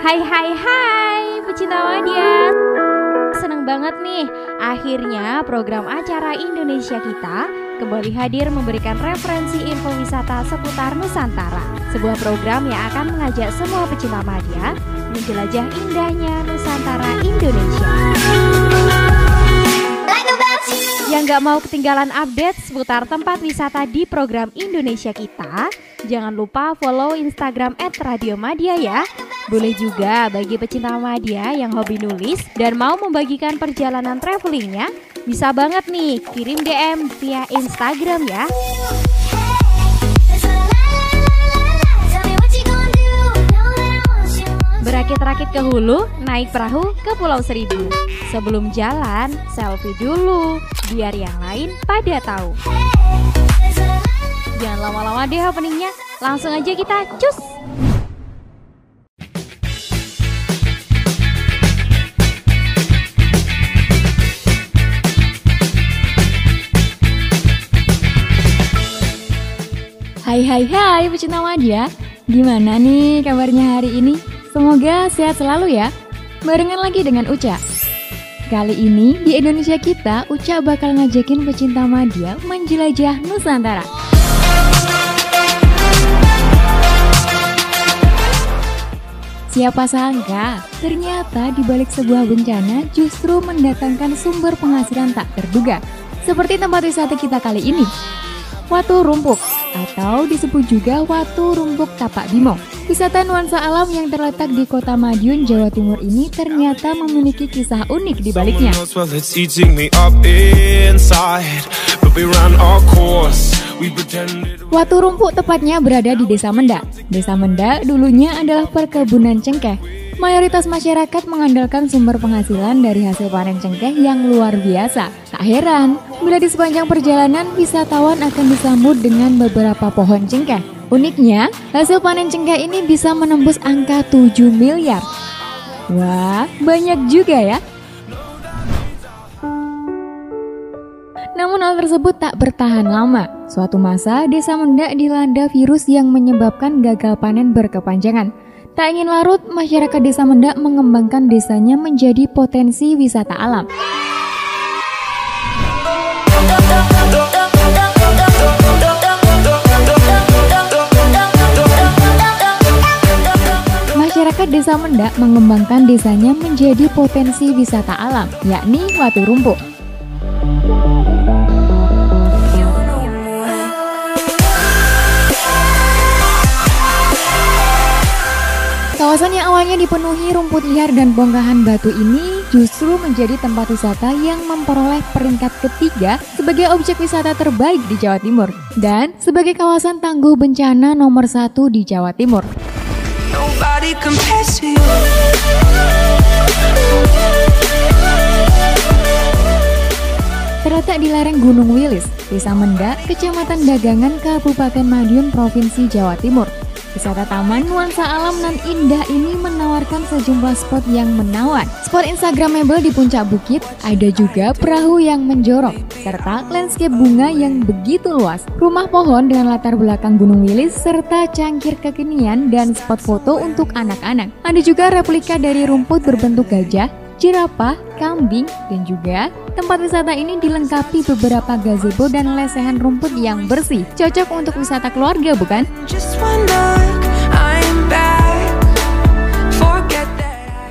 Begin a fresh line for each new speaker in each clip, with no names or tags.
Hai hai hai pecinta media Seneng banget nih Akhirnya program acara Indonesia Kita Kembali hadir memberikan referensi info wisata seputar Nusantara. Sebuah program yang akan mengajak semua pecinta media Menjelajah indahnya Nusantara Indonesia. Yang gak mau ketinggalan update seputar tempat wisata di program Indonesia Kita, jangan lupa follow Instagram @radiomadia ya. Boleh juga bagi pecinta media yang hobi nulis dan mau membagikan perjalanan travelingnya, bisa banget nih kirim DM via Instagram ya. Berakit-rakit ke hulu, naik perahu ke Pulau Seribu. Sebelum jalan, selfie dulu, biar yang lain pada tahu. Jangan lama-lama deh openingnya, langsung aja kita cus!
Hai hai hai pecinta media Gimana nih kabarnya hari ini? Semoga sehat selalu ya Barengan lagi dengan Uca Kali ini di Indonesia kita Uca bakal ngajakin pecinta media menjelajah Nusantara Siapa sangka, ternyata di balik sebuah bencana justru mendatangkan sumber penghasilan tak terduga. Seperti tempat wisata kita kali ini. Watu Rumpuk atau disebut juga Watu Rumpuk Tapak Bimo. Wisata nuansa alam yang terletak di kota Madiun, Jawa Timur ini ternyata memiliki kisah unik di baliknya. Watu Rumpuk tepatnya berada di Desa Menda. Desa Menda dulunya adalah perkebunan cengkeh. Mayoritas masyarakat mengandalkan sumber penghasilan dari hasil panen cengkeh yang luar biasa. Tak heran, bila di sepanjang perjalanan wisatawan akan disambut dengan beberapa pohon cengkeh. Uniknya, hasil panen cengkeh ini bisa menembus angka 7 miliar. Wah, banyak juga ya. Namun hal tersebut tak bertahan lama. Suatu masa, desa Mendak dilanda virus yang menyebabkan gagal panen berkepanjangan. Tak ingin larut, masyarakat desa Mendak mengembangkan desanya menjadi potensi wisata alam. Masyarakat desa Mendak mengembangkan desanya menjadi potensi wisata alam, yakni Watu Rumpuk. Kawasan yang awalnya dipenuhi rumput liar dan bongkahan batu ini justru menjadi tempat wisata yang memperoleh peringkat ketiga sebagai objek wisata terbaik di Jawa Timur dan sebagai kawasan tangguh bencana nomor satu di Jawa Timur. Terletak di lereng Gunung Wilis, Desa Mendak, Kecamatan Dagangan, Kabupaten Madiun, Provinsi Jawa Timur. Wisata taman nuansa alam nan indah ini menawarkan sejumlah spot yang menawan. Spot instagramable di puncak bukit, ada juga perahu yang menjorok, serta landscape bunga yang begitu luas. Rumah pohon dengan latar belakang Gunung Wilis, serta cangkir kekinian dan spot foto untuk anak-anak. Ada juga replika dari rumput berbentuk gajah, jerapah, kambing, dan juga tempat wisata ini dilengkapi beberapa gazebo dan lesehan rumput yang bersih. Cocok untuk wisata keluarga, bukan?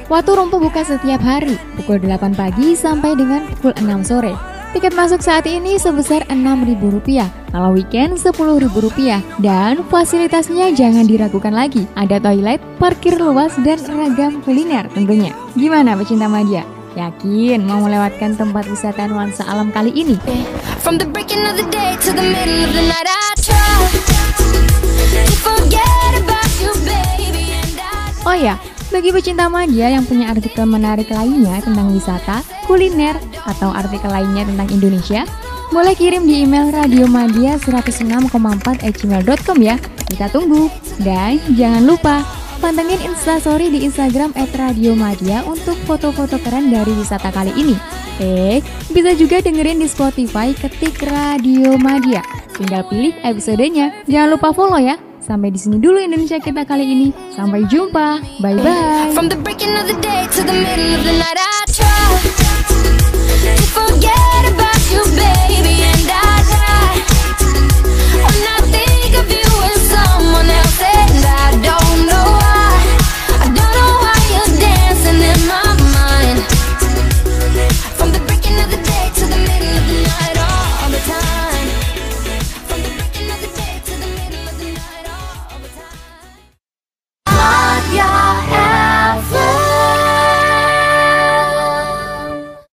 Watu Rumpuk buka setiap hari, pukul 8 pagi sampai dengan pukul 6 sore. Tiket masuk saat ini sebesar Rp6.000, kalau weekend Rp10.000. Dan fasilitasnya jangan diragukan lagi, ada toilet, parkir luas, dan ragam kuliner tentunya. Gimana pecinta media? Yakin mau melewatkan tempat wisata nuansa alam kali ini? Oh ya, bagi pecinta media yang punya artikel menarik lainnya tentang wisata, kuliner, atau artikel lainnya tentang Indonesia, boleh kirim di email radiomadia 106,4gmail.com ya. Kita tunggu. Dan jangan lupa pantengin instastory di Instagram @radiomadia untuk foto-foto keren dari wisata kali ini. Eh, bisa juga dengerin di Spotify ketik Radio Madia. Tinggal pilih episodenya. Jangan lupa follow ya.
Sampai di sini dulu Indonesia kita kali ini. Sampai jumpa. Bye bye.